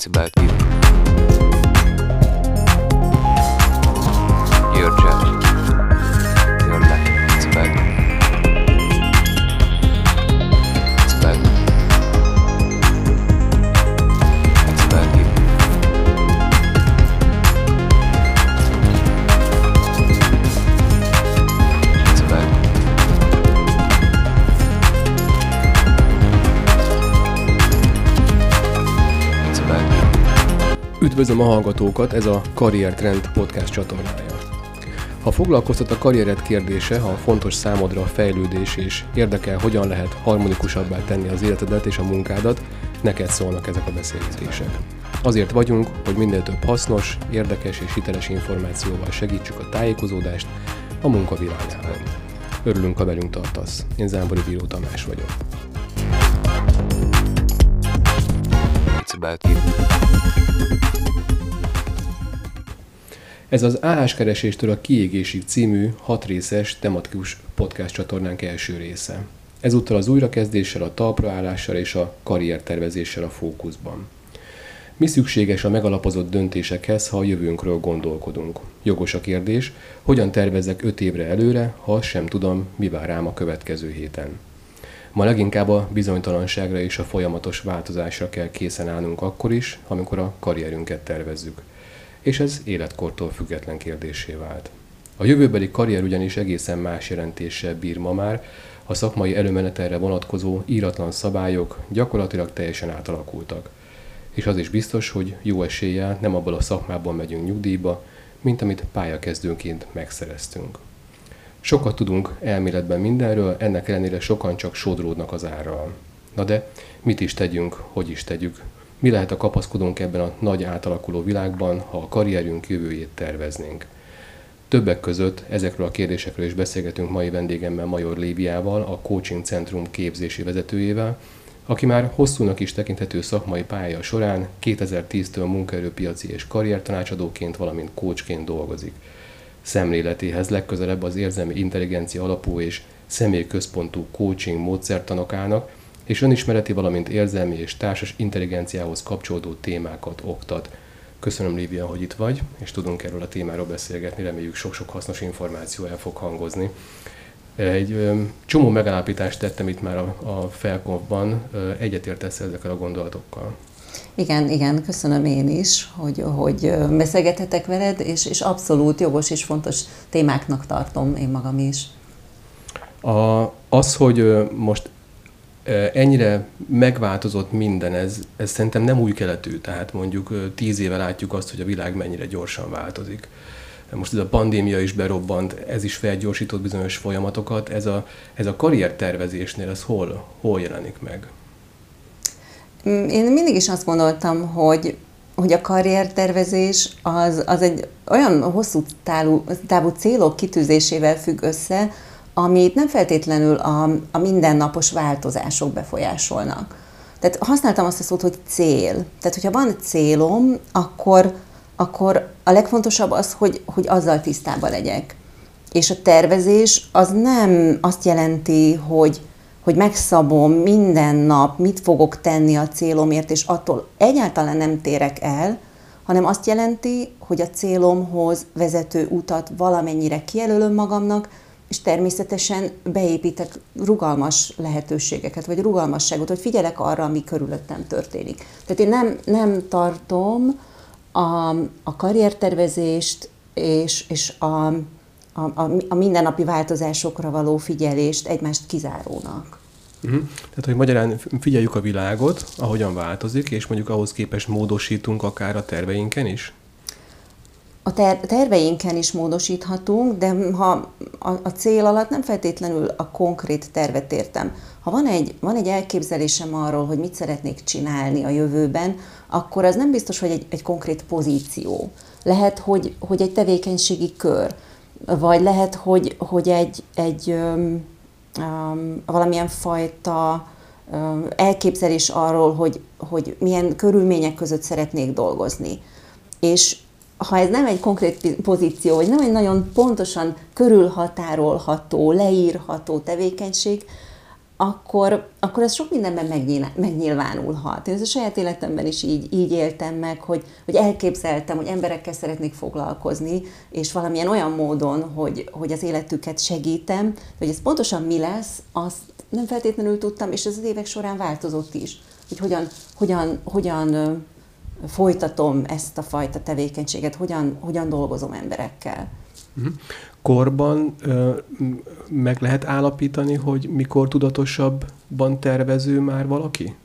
It's about you. Your job. Üdvözlöm a hallgatókat, ez a Karrier Trend podcast csatornája. Ha foglalkoztat a karriered kérdése, ha fontos számodra a fejlődés és érdekel, hogyan lehet harmonikusabbá tenni az életedet és a munkádat, neked szólnak ezek a beszélgetések. Azért vagyunk, hogy minél több hasznos, érdekes és hiteles információval segítsük a tájékozódást a munkavilágában. Örülünk, ha velünk tartasz. Én Zámbori Bíró Tamás vagyok. It's about you. Ez az AH kereséstől a kiégésig című hat részes tematikus podcast csatornánk első része. Ezúttal az újrakezdéssel, a talpraállással és a karriertervezéssel a fókuszban. Mi szükséges a megalapozott döntésekhez, ha a jövőnkről gondolkodunk? Jogos a kérdés, hogyan tervezzek öt évre előre, ha sem tudom, mi vár rám a következő héten. Ma leginkább a bizonytalanságra és a folyamatos változásra kell készen állnunk akkor is, amikor a karrierünket tervezzük. És ez életkortól független kérdésé vált. A jövőbeli karrier ugyanis egészen más jelentéssel bír ma már, a szakmai előmenetelre vonatkozó íratlan szabályok gyakorlatilag teljesen átalakultak. És az is biztos, hogy jó eséllyel nem abból a szakmában megyünk nyugdíjba, mint amit pályakezdőnként megszereztünk. Sokat tudunk elméletben mindenről, ennek ellenére sokan csak sodródnak az árral. Na de mit is tegyünk, hogy is tegyük? Mi lehet a kapaszkodónk ebben a nagy átalakuló világban, ha a karrierünk jövőjét terveznénk? Többek között ezekről a kérdésekről is beszélgetünk mai vendégemmel Major Léviával, a Coaching Centrum képzési vezetőjével, aki már hosszúnak is tekinthető szakmai pálya során 2010-től munkaerőpiaci és karriertanácsadóként, valamint coachként dolgozik szemléletéhez legközelebb az érzelmi intelligencia alapú és személyközpontú coaching módszertanok állnak, és önismereti, valamint érzelmi és társas intelligenciához kapcsolódó témákat oktat. Köszönöm, Lívia, hogy itt vagy, és tudunk erről a témáról beszélgetni, reméljük sok-sok hasznos információ el fog hangozni. Egy ö, csomó megállapítást tettem itt már a, a felkonfban, egyetértesz ezekkel a gondolatokkal? Igen, igen, köszönöm én is, hogy, hogy beszélgethetek veled, és, és abszolút jogos és fontos témáknak tartom én magam is. A, az, hogy most ennyire megváltozott minden, ez, ez szerintem nem új keletű. Tehát mondjuk tíz éve látjuk azt, hogy a világ mennyire gyorsan változik. Most ez a pandémia is berobbant, ez is felgyorsított bizonyos folyamatokat. Ez a, ez a karriertervezésnél, ez hol, hol jelenik meg? Mm, Én mindig is azt gondoltam, hogy, hogy a karriertervezés az, az egy olyan hosszú távú, távú célok kitűzésével függ össze, amit nem feltétlenül a, a mindennapos változások befolyásolnak. Tehát használtam azt a szót, hogy cél. Tehát, hogyha van célom, akkor, akkor a legfontosabb az, hogy, hogy azzal tisztában legyek. És a tervezés az nem azt jelenti, hogy, hogy megszabom minden nap, mit fogok tenni a célomért, és attól egyáltalán nem térek el, hanem azt jelenti, hogy a célomhoz vezető utat valamennyire kijelölöm magamnak, és természetesen beépítek rugalmas lehetőségeket, vagy rugalmasságot, hogy figyelek arra, ami körülöttem történik. Tehát én nem, nem tartom a, a karriertervezést és, és a, a, a, a mindennapi változásokra való figyelést egymást kizárónak. Uh-huh. Tehát, hogy magyarán figyeljük a világot, ahogyan változik, és mondjuk ahhoz képest módosítunk akár a terveinken is? A ter- terveinken is módosíthatunk, de ha a, a cél alatt nem feltétlenül a konkrét tervet értem. Ha van egy, van egy elképzelésem arról, hogy mit szeretnék csinálni a jövőben, akkor az nem biztos, hogy egy, egy konkrét pozíció. Lehet, hogy, hogy egy tevékenységi kör, vagy lehet, hogy, hogy egy, egy um, um, valamilyen fajta um, elképzelés arról, hogy, hogy milyen körülmények között szeretnék dolgozni. És ha ez nem egy konkrét pozíció, vagy nem egy nagyon pontosan körülhatárolható, leírható tevékenység, akkor, akkor ez sok mindenben megnyilván, megnyilvánulhat. Én ezt a saját életemben is így, így éltem meg, hogy, hogy elképzeltem, hogy emberekkel szeretnék foglalkozni, és valamilyen olyan módon, hogy, hogy az életüket segítem, hogy ez pontosan mi lesz, azt nem feltétlenül tudtam, és ez az évek során változott is, hogy hogyan, hogyan, hogyan folytatom ezt a fajta tevékenységet, hogyan, hogyan dolgozom emberekkel. Uh-huh. Korban ö, meg lehet állapítani, hogy mikor tudatosabban tervező már valaki?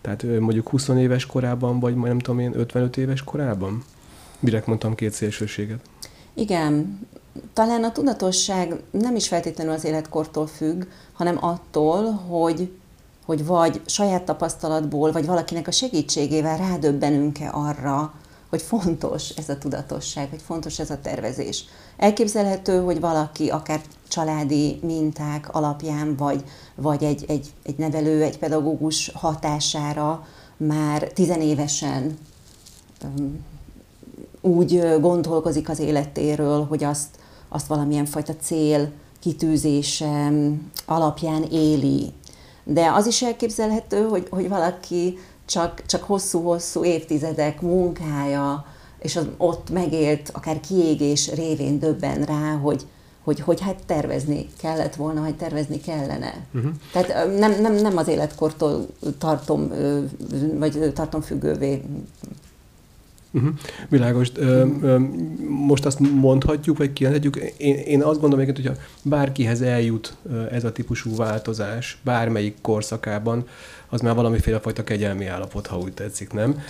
Tehát ö, mondjuk 20 éves korában, vagy nem tudom én, 55 éves korában? Direkt mondtam két szélsőséget. Igen, talán a tudatosság nem is feltétlenül az életkortól függ, hanem attól, hogy, hogy vagy saját tapasztalatból, vagy valakinek a segítségével rádöbbenünk-e arra, hogy fontos ez a tudatosság, hogy fontos ez a tervezés. Elképzelhető, hogy valaki akár családi minták alapján, vagy, vagy egy, egy, egy nevelő, egy pedagógus hatására már tizenévesen úgy gondolkozik az életéről, hogy azt, azt valamilyen fajta cél kitűzése alapján éli. De az is elképzelhető, hogy, hogy valaki csak, csak hosszú-hosszú évtizedek munkája, és az ott megélt, akár kiégés révén döbben rá, hogy, hogy, hogy hát tervezni kellett volna, hogy tervezni kellene. Uh-huh. Tehát nem, nem, nem az életkortól tartom, vagy tartom függővé Uh-huh. Világos. Ö, most azt mondhatjuk, vagy kijelenthetjük, én, én azt gondolom, hogy bárkihez eljut ez a típusú változás, bármelyik korszakában, az már valamiféle fajta kegyelmi állapot, ha úgy tetszik, nem?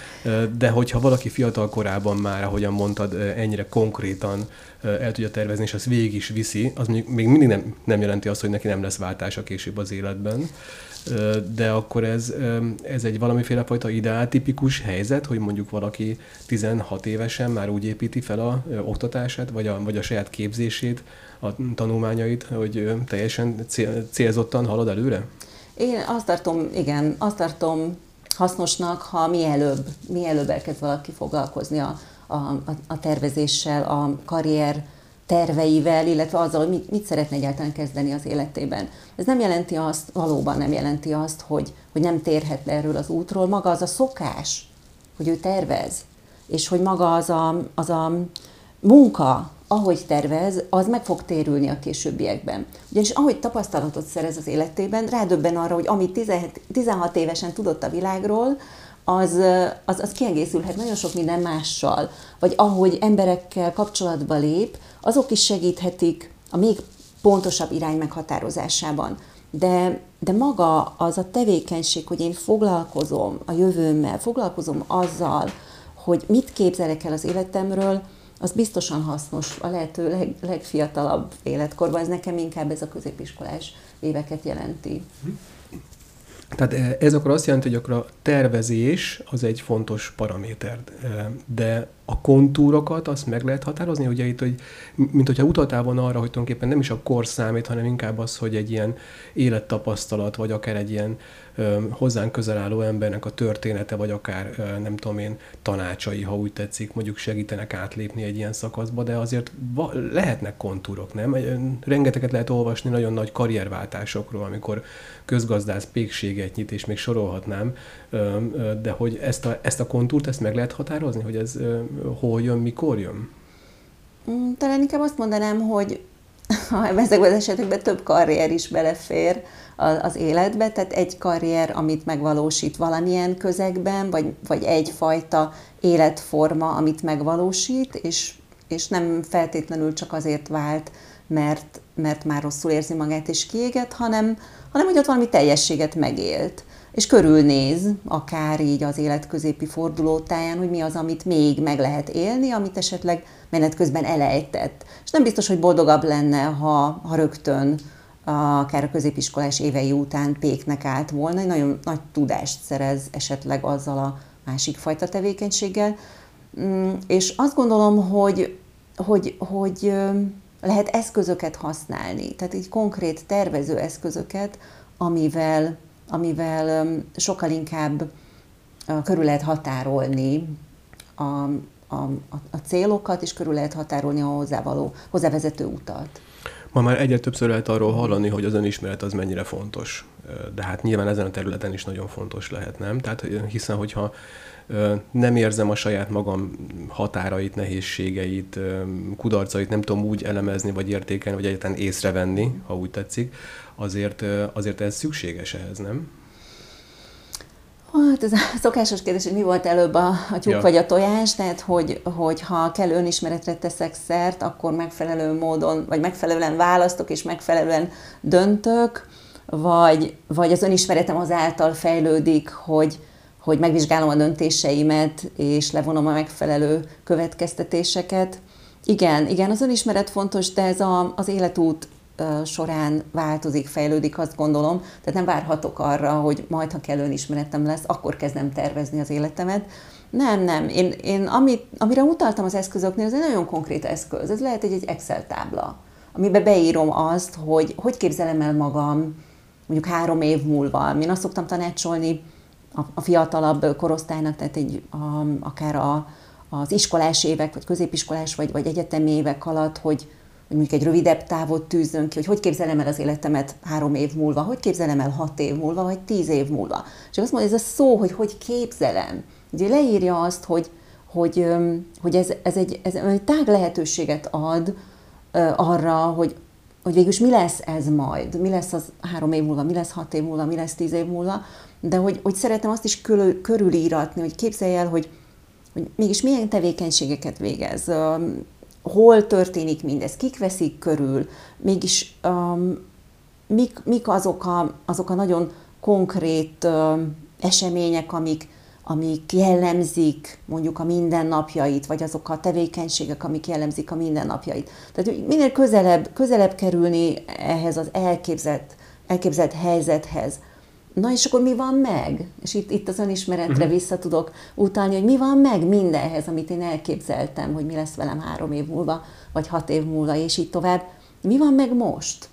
De hogyha valaki fiatal korában már, ahogyan mondtad, ennyire konkrétan el tudja tervezni, és azt végig is viszi, az még, még mindig nem, nem jelenti azt, hogy neki nem lesz váltása később az életben de akkor ez, ez egy valamiféle fajta ideáltipikus helyzet, hogy mondjuk valaki 16 évesen már úgy építi fel a oktatását, vagy a, vagy a saját képzését, a tanulmányait, hogy teljesen célzottan halad előre? Én azt tartom, igen, azt tartom hasznosnak, ha mielőbb, mielőbb elkezd valaki foglalkozni a, a, a tervezéssel, a karrier terveivel, illetve azzal, hogy mit, mit szeretne egyáltalán kezdeni az életében. Ez nem jelenti azt, valóban nem jelenti azt, hogy, hogy nem térhet le erről az útról. Maga az a szokás, hogy ő tervez, és hogy maga az a, az a munka, ahogy tervez, az meg fog térülni a későbbiekben. Ugyanis ahogy tapasztalatot szerez az életében, rádöbben arra, hogy amit 17, 16 évesen tudott a világról, az, az, az kiegészülhet nagyon sok minden mással. Vagy ahogy emberekkel kapcsolatba lép, azok is segíthetik a még pontosabb irány meghatározásában. De, de maga az a tevékenység, hogy én foglalkozom a jövőmmel, foglalkozom azzal, hogy mit képzelek el az életemről, az biztosan hasznos a lehető leg, legfiatalabb életkorban. Ez nekem inkább ez a középiskolás éveket jelenti. Tehát eh, ez akkor azt jelenti, hogy akkor a tervezés az egy fontos paraméter, eh, de a kontúrokat azt meg lehet határozni, ugye itt, hogy, mint hogyha utaltál volna arra, hogy tulajdonképpen nem is a kor számít, hanem inkább az, hogy egy ilyen élettapasztalat, vagy akár egy ilyen ö, hozzánk közel álló embernek a története, vagy akár ö, nem tudom én, tanácsai, ha úgy tetszik, mondjuk segítenek átlépni egy ilyen szakaszba, de azért va- lehetnek kontúrok, nem? Rengeteget lehet olvasni nagyon nagy karrierváltásokról, amikor közgazdász pékséget nyit, és még sorolhatnám, de hogy ezt a, ezt a kontúrt, ezt meg lehet határozni, hogy ez hol jön, mikor jön? Mm, talán inkább azt mondanám, hogy ezekben az esetekben több karrier is belefér az életbe, tehát egy karrier, amit megvalósít valamilyen közegben, vagy, vagy egyfajta életforma, amit megvalósít, és, és nem feltétlenül csak azért vált, mert, mert már rosszul érzi magát és kiégett, hanem, hanem hogy ott valami teljességet megélt és körülnéz, akár így az élet középi fordulótáján, hogy mi az, amit még meg lehet élni, amit esetleg menet közben elejtett. És nem biztos, hogy boldogabb lenne, ha, ha rögtön akár a középiskolás évei után péknek állt volna, egy nagyon nagy tudást szerez esetleg azzal a másik fajta tevékenységgel. Mm, és azt gondolom, hogy, hogy, hogy lehet eszközöket használni, tehát így konkrét tervező eszközöket, amivel amivel sokkal inkább körül lehet határolni a, a, a célokat, és körül lehet határolni a hozzávaló, hozzávezető utat. Ma már egyre többször lehet arról hallani, hogy az önismeret az mennyire fontos. De hát nyilván ezen a területen is nagyon fontos lehet, nem? Tehát hiszen, hogyha nem érzem a saját magam határait, nehézségeit, kudarcait, nem tudom úgy elemezni, vagy értékelni, vagy egyáltalán észrevenni, ha úgy tetszik, azért, azért ez szükséges ehhez, nem? Hát ez a szokásos kérdés, hogy mi volt előbb a, a tyúk ja. vagy a tojás, tehát hogy, hogy ha kell önismeretre teszek szert, akkor megfelelő módon, vagy megfelelően választok és megfelelően döntök, vagy, vagy az önismeretem azáltal fejlődik, hogy, hogy megvizsgálom a döntéseimet, és levonom a megfelelő következtetéseket. Igen, igen, az önismeret fontos, de ez a, az életút során változik, fejlődik, azt gondolom. Tehát nem várhatok arra, hogy majd, ha kell önismeretem lesz, akkor kezdem tervezni az életemet. Nem, nem. Én, én amit, amire utaltam az eszközöknél, ez egy nagyon konkrét eszköz. Ez lehet egy, egy Excel tábla, amiben beírom azt, hogy hogy képzelem el magam mondjuk három év múlva. Én azt szoktam tanácsolni a, a fiatalabb korosztálynak, tehát egy, a, akár a, az iskolás évek, vagy középiskolás, vagy, vagy egyetemi évek alatt, hogy, hogy mondjuk egy rövidebb távot tűzzön ki, hogy hogy képzelem el az életemet három év múlva, hogy képzelem el hat év múlva, vagy tíz év múlva. És azt mondja, ez a szó, hogy hogy képzelem. Ugye leírja azt, hogy, hogy, hogy ez, ez, egy, ez egy tág lehetőséget ad arra, hogy, hogy végülis mi lesz ez majd, mi lesz az három év múlva, mi lesz hat év múlva, mi lesz tíz év múlva, de hogy, hogy szeretem azt is körül, körülíratni, hogy képzelj el, hogy, hogy mégis milyen tevékenységeket végez, hol történik mindez, kik veszik körül, mégis um, mik, mik azok, a, azok a nagyon konkrét um, események, amik, amik jellemzik mondjuk a mindennapjait, vagy azok a tevékenységek, amik jellemzik a mindennapjait. Tehát minél közelebb, közelebb kerülni ehhez az elképzelt, elképzelt helyzethez, Na és akkor mi van meg? És itt, itt az önismeretre uh-huh. vissza tudok utalni, hogy mi van meg mindenhez, amit én elképzeltem, hogy mi lesz velem három év múlva, vagy hat év múlva, és így tovább. Mi van meg most?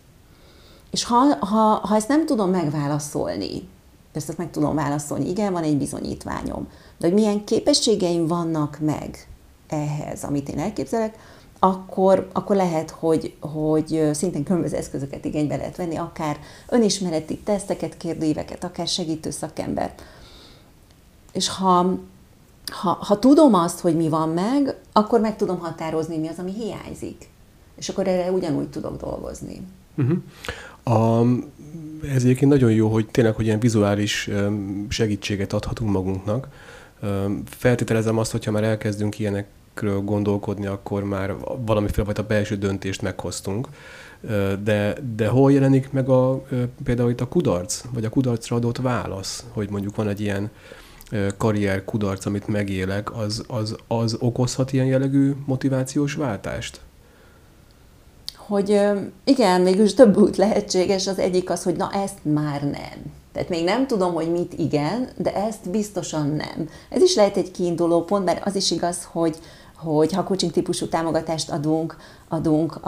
És ha, ha, ha ezt nem tudom megválaszolni, persze meg tudom válaszolni, igen, van egy bizonyítványom, de hogy milyen képességeim vannak meg ehhez, amit én elképzelek, akkor, akkor lehet, hogy, hogy szintén különböző eszközöket igénybe lehet venni, akár önismereti teszteket, kérdőíveket, akár segítő szakember. És ha, ha, ha tudom azt, hogy mi van meg, akkor meg tudom határozni, mi az, ami hiányzik. És akkor erre ugyanúgy tudok dolgozni. Uh-huh. A, ez egyébként nagyon jó, hogy tényleg, hogy ilyen vizuális segítséget adhatunk magunknak. Feltételezem azt, hogyha már elkezdünk ilyenek ezekről gondolkodni, akkor már valamiféle fajta belső döntést meghoztunk. De, de hol jelenik meg a, például itt a kudarc, vagy a kudarcra adott válasz, hogy mondjuk van egy ilyen karrier kudarc, amit megélek, az, az, az okozhat ilyen jellegű motivációs váltást? Hogy igen, mégis több út lehetséges. Az egyik az, hogy na ezt már nem. Tehát még nem tudom, hogy mit igen, de ezt biztosan nem. Ez is lehet egy kiinduló pont, mert az is igaz, hogy, hogy ha coaching típusú támogatást adunk, adunk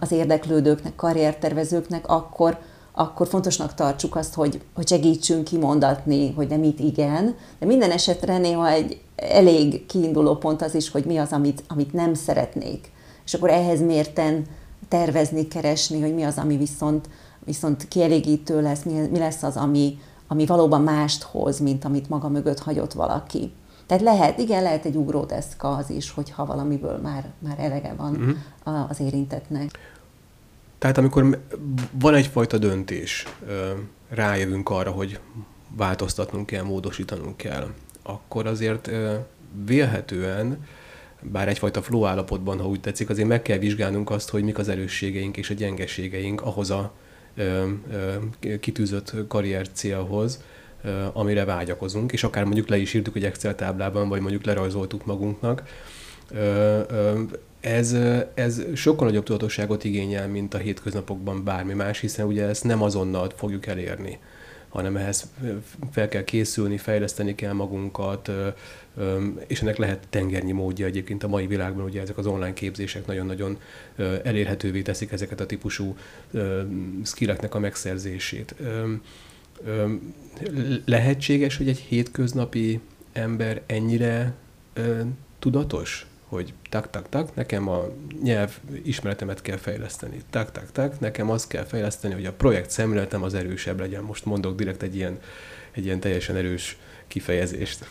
az érdeklődőknek, karriertervezőknek, akkor, akkor fontosnak tartsuk azt, hogy, hogy segítsünk kimondatni, hogy nem mit igen, de minden esetre néha egy elég kiinduló pont az is, hogy mi az, amit, amit nem szeretnék. És akkor ehhez mérten tervezni, keresni, hogy mi az, ami viszont, viszont kielégítő lesz, mi, mi lesz az, ami, ami valóban mást hoz, mint amit maga mögött hagyott valaki. Tehát lehet, igen, lehet egy ugródeszka az is, hogyha valamiből már, már elege van uh-huh. az érintetnek. Tehát amikor van egyfajta döntés, rájövünk arra, hogy változtatnunk kell, módosítanunk kell, akkor azért vélhetően, bár egyfajta flow állapotban, ha úgy tetszik, azért meg kell vizsgálnunk azt, hogy mik az erősségeink és a gyengeségeink ahhoz a kitűzött karrier célhoz, amire vágyakozunk, és akár mondjuk le is írtuk egy Excel táblában, vagy mondjuk lerajzoltuk magunknak. Ez, ez sokkal nagyobb tudatosságot igényel, mint a hétköznapokban bármi más, hiszen ugye ezt nem azonnal fogjuk elérni hanem ehhez fel kell készülni, fejleszteni kell magunkat, és ennek lehet tengernyi módja egyébként a mai világban, ugye ezek az online képzések nagyon-nagyon elérhetővé teszik ezeket a típusú skilleknek a megszerzését. Lehetséges, hogy egy hétköznapi ember ennyire tudatos, hogy tak-tak-tak, nekem a nyelv ismeretemet kell fejleszteni. Tak-tak-tak, nekem azt kell fejleszteni, hogy a projekt szemléletem az erősebb legyen. Most mondok direkt egy ilyen, egy ilyen teljesen erős kifejezést.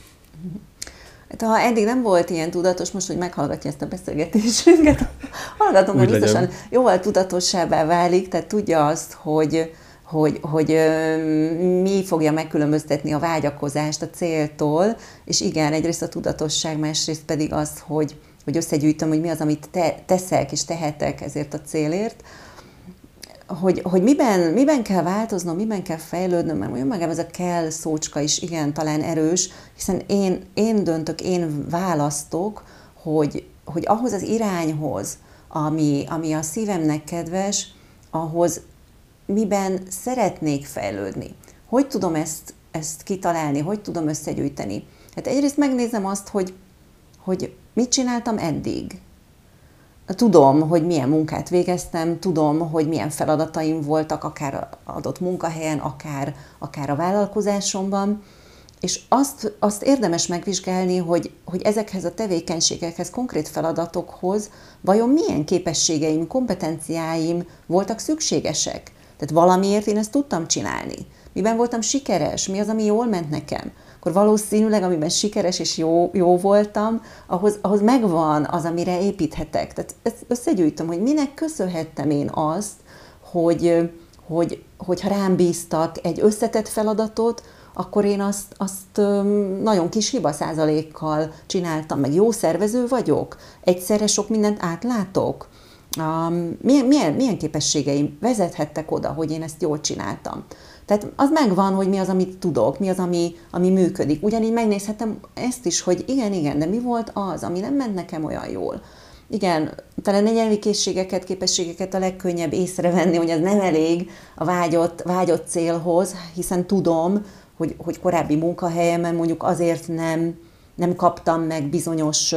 Hát, ha eddig nem volt ilyen tudatos, most, hogy meghallgatja ezt a beszélgetésünket, hallgatom, hogy biztosan jóval tudatossábbá válik, tehát tudja azt, hogy, hogy, hogy mi fogja megkülönböztetni a vágyakozást a céltól, és igen, egyrészt a tudatosság, másrészt pedig az, hogy, hogy összegyűjtöm, hogy mi az, amit te, teszek és tehetek ezért a célért, hogy, hogy miben, miben kell változnom, miben kell fejlődnöm, mert olyan magam ez a kell szócska is igen, talán erős, hiszen én, én döntök, én választok, hogy, hogy ahhoz az irányhoz, ami, ami a szívemnek kedves, ahhoz miben szeretnék fejlődni. Hogy tudom ezt, ezt kitalálni, hogy tudom összegyűjteni? Hát egyrészt megnézem azt, hogy, hogy mit csináltam eddig. Tudom, hogy milyen munkát végeztem, tudom, hogy milyen feladataim voltak, akár adott munkahelyen, akár, akár a vállalkozásomban, és azt, azt érdemes megvizsgálni, hogy, hogy ezekhez a tevékenységekhez, konkrét feladatokhoz vajon milyen képességeim, kompetenciáim voltak szükségesek. Tehát valamiért én ezt tudtam csinálni. Miben voltam sikeres, mi az, ami jól ment nekem. Akkor valószínűleg, amiben sikeres és jó, jó voltam, ahhoz, ahhoz megvan az, amire építhetek. Tehát ezt összegyűjtöm, hogy minek köszönhettem én azt, hogy, hogy, hogyha rám bíztak egy összetett feladatot, akkor én azt, azt nagyon kis hiba százalékkal csináltam, meg jó szervező vagyok, egyszerre sok mindent átlátok, um, milyen, milyen, milyen képességeim vezethettek oda, hogy én ezt jól csináltam. Tehát az megvan, hogy mi az, amit tudok, mi az, ami, ami működik. Ugyanígy megnézhetem ezt is, hogy igen, igen, de mi volt az, ami nem ment nekem olyan jól. Igen, talán a nyelvi készségeket, képességeket a legkönnyebb észrevenni, hogy ez nem elég a vágyott, vágyott célhoz, hiszen tudom, hogy, hogy korábbi munkahelyemen mondjuk azért nem, nem kaptam meg bizonyos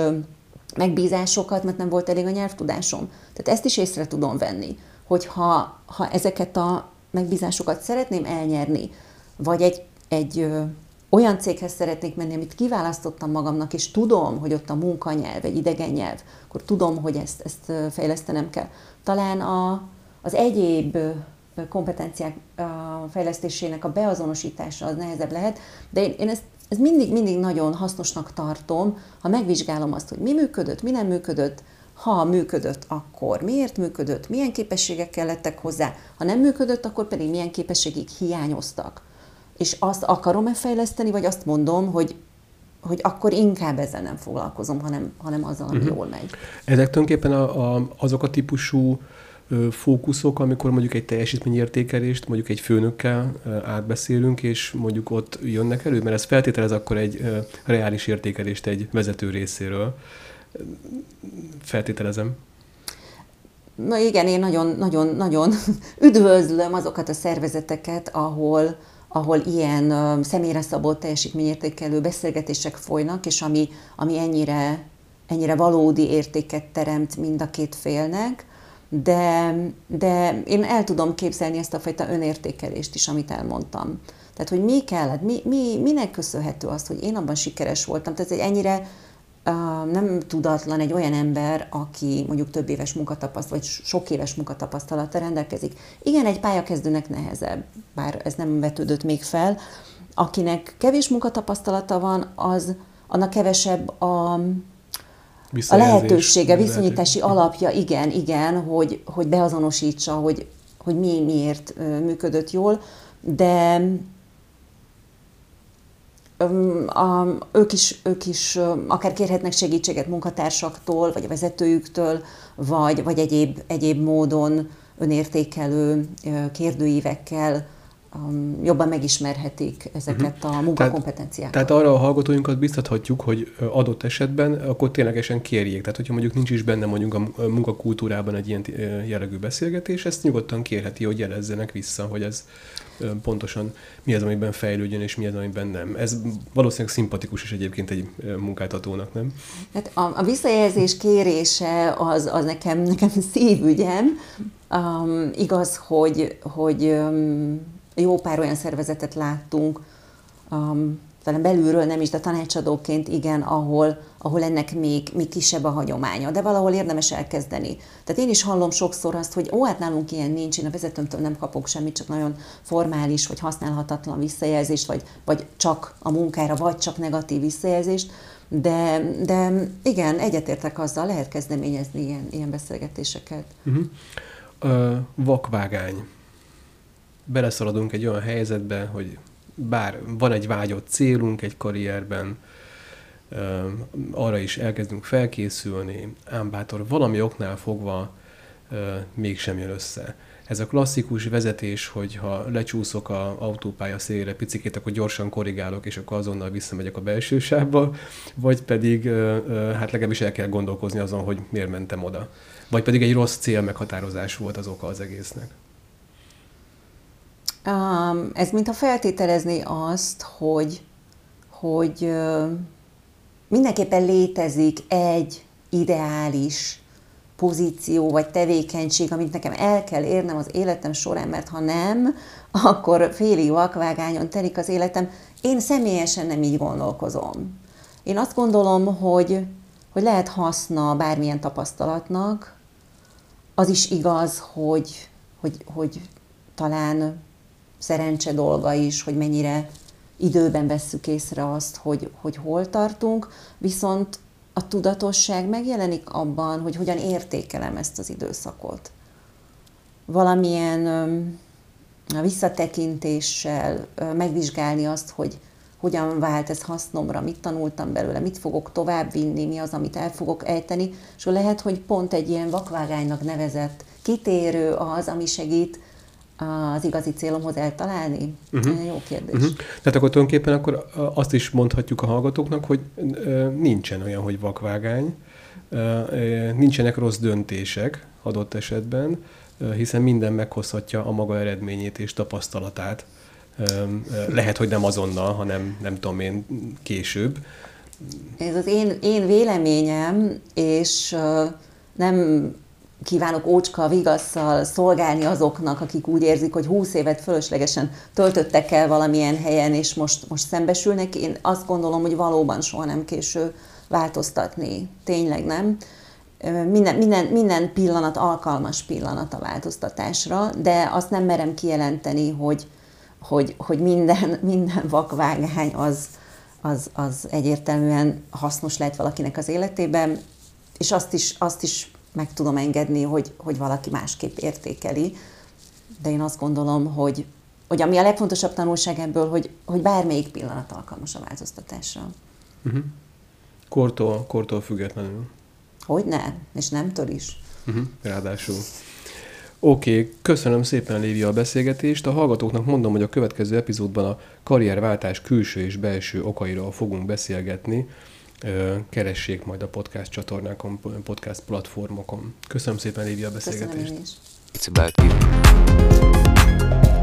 megbízásokat, mert nem volt elég a nyelvtudásom. Tehát ezt is észre tudom venni, hogy ha, ha ezeket a megbízásokat szeretném elnyerni, vagy egy, egy ö, olyan céghez szeretnék menni, amit kiválasztottam magamnak, és tudom, hogy ott a munkanyelv, egy idegen nyelv, akkor tudom, hogy ezt, ezt fejlesztenem kell. Talán a, az egyéb kompetenciák fejlesztésének a beazonosítása az nehezebb lehet, de én, én ezt ez mindig, mindig nagyon hasznosnak tartom, ha megvizsgálom azt, hogy mi működött, mi nem működött, ha működött, akkor miért működött, milyen képességek kellettek hozzá, ha nem működött, akkor pedig milyen képességek hiányoztak. És azt akarom-e fejleszteni, vagy azt mondom, hogy hogy akkor inkább ezzel nem foglalkozom, hanem, hanem azzal, ami uh-huh. jól megy. Ezek tulajdonképpen a, a, azok a típusú fókuszok, amikor mondjuk egy teljesítményértékelést mondjuk egy főnökkel átbeszélünk, és mondjuk ott jönnek elő, mert ez feltételez akkor egy reális értékelést egy vezető részéről. Feltételezem. Na igen, én nagyon, nagyon, nagyon üdvözlöm azokat a szervezeteket, ahol, ahol ilyen személyre szabott teljesítményértékelő beszélgetések folynak, és ami, ami ennyire, ennyire valódi értéket teremt mind a két félnek, de, de én el tudom képzelni ezt a fajta önértékelést is, amit elmondtam. Tehát, hogy mi kellett, mi, mi, minek köszönhető az, hogy én abban sikeres voltam. Tehát egy ennyire nem tudatlan egy olyan ember, aki mondjuk több éves munkatapasztalat, vagy sok éves munkatapasztalattal rendelkezik. Igen, egy pályakezdőnek nehezebb, bár ez nem vetődött még fel. Akinek kevés munkatapasztalata van, az annak kevesebb a, a lehetősége, viszonyítási alapja, igen, igen, hogy, hogy beazonosítsa, hogy, hogy mi miért működött jól, de a, ők, is, ők is akár kérhetnek segítséget munkatársaktól, vagy a vezetőjüktől, vagy, vagy egyéb, egyéb módon önértékelő kérdőívekkel jobban megismerhetik ezeket uh-huh. a munkakompetenciákat. Tehát, tehát arra a hallgatóinkat biztathatjuk, hogy adott esetben akkor ténylegesen kérjék. Tehát, hogyha mondjuk nincs is benne mondjuk a munkakultúrában egy ilyen jellegű beszélgetés, ezt nyugodtan kérheti, hogy jelezzenek vissza, hogy ez pontosan mi az, amiben fejlődjön, és mi az, amiben nem. Ez valószínűleg szimpatikus is egyébként egy munkáltatónak, nem? Hát a, a visszajelzés kérése az, az nekem, nekem szívügyem. Um, igaz, hogy, hogy um, jó pár olyan szervezetet láttunk, um, talán belülről nem is, de tanácsadóként igen, ahol, ahol ennek még, még kisebb a hagyománya, de valahol érdemes elkezdeni. Tehát én is hallom sokszor azt, hogy ó, hát nálunk ilyen nincs, én a vezetőmtől nem kapok semmit, csak nagyon formális, vagy használhatatlan visszajelzést, vagy, vagy csak a munkára, vagy csak negatív visszajelzést, de, de igen, egyetértek azzal, lehet kezdeményezni ilyen, ilyen beszélgetéseket. Uh-huh. Uh, vakvágány. Beleszaladunk egy olyan helyzetbe, hogy bár van egy vágyott célunk egy karrierben, arra is elkezdünk felkészülni, ám bátor valami oknál fogva mégsem jön össze. Ez a klasszikus vezetés, hogy ha lecsúszok a autópálya szélére picikét, akkor gyorsan korrigálok, és akkor azonnal visszamegyek a belső sávba, vagy pedig hát legalábbis el kell gondolkozni azon, hogy miért mentem oda. Vagy pedig egy rossz cél meghatározás volt az oka az egésznek. Um, ez mintha feltételezni azt, hogy, hogy mindenképpen létezik egy ideális pozíció vagy tevékenység, amit nekem el kell érnem az életem során, mert ha nem, akkor félig vakvágányon telik az életem. Én személyesen nem így gondolkozom. Én azt gondolom, hogy, hogy lehet haszna bármilyen tapasztalatnak. Az is igaz, hogy, hogy, hogy talán szerencse dolga is, hogy mennyire időben vesszük észre azt, hogy, hogy hol tartunk, viszont a tudatosság megjelenik abban, hogy hogyan értékelem ezt az időszakot. Valamilyen a visszatekintéssel megvizsgálni azt, hogy hogyan vált ez hasznomra, mit tanultam belőle, mit fogok továbbvinni, mi az, amit el fogok ejteni, és lehet, hogy pont egy ilyen vakvágánynak nevezett kitérő az, ami segít az igazi célomhoz eltalálni? Uh-huh. Jó kérdés. Uh-huh. Tehát akkor tulajdonképpen akkor azt is mondhatjuk a hallgatóknak, hogy nincsen olyan, hogy vakvágány, nincsenek rossz döntések adott esetben, hiszen minden meghozhatja a maga eredményét és tapasztalatát. Lehet, hogy nem azonnal, hanem nem tudom én később. Ez az én, én véleményem, és nem kívánok ócska vigasszal szolgálni azoknak, akik úgy érzik, hogy húsz évet fölöslegesen töltöttek el valamilyen helyen, és most, most szembesülnek. Én azt gondolom, hogy valóban soha nem késő változtatni. Tényleg nem. Minden, minden, minden pillanat alkalmas pillanat a változtatásra, de azt nem merem kijelenteni, hogy, hogy, hogy minden, minden vakvágány az, az, az egyértelműen hasznos lehet valakinek az életében, és azt is, azt is meg tudom engedni, hogy, hogy valaki másképp értékeli. De én azt gondolom, hogy, hogy ami a legfontosabb tanulság ebből, hogy, hogy bármelyik pillanat alkalmas a változtatásra. Uh-huh. Kortól, kortól függetlenül. Hogy ne, és nemtől is. Uh-huh. Ráadásul. Oké, okay, köszönöm szépen Lévia a beszélgetést. A hallgatóknak mondom, hogy a következő epizódban a karrierváltás külső és belső okairól fogunk beszélgetni keressék majd a podcast csatornákon, podcast platformokon. Köszönöm szépen, Lévi, a beszélgetést. Köszönöm én is. It's about you.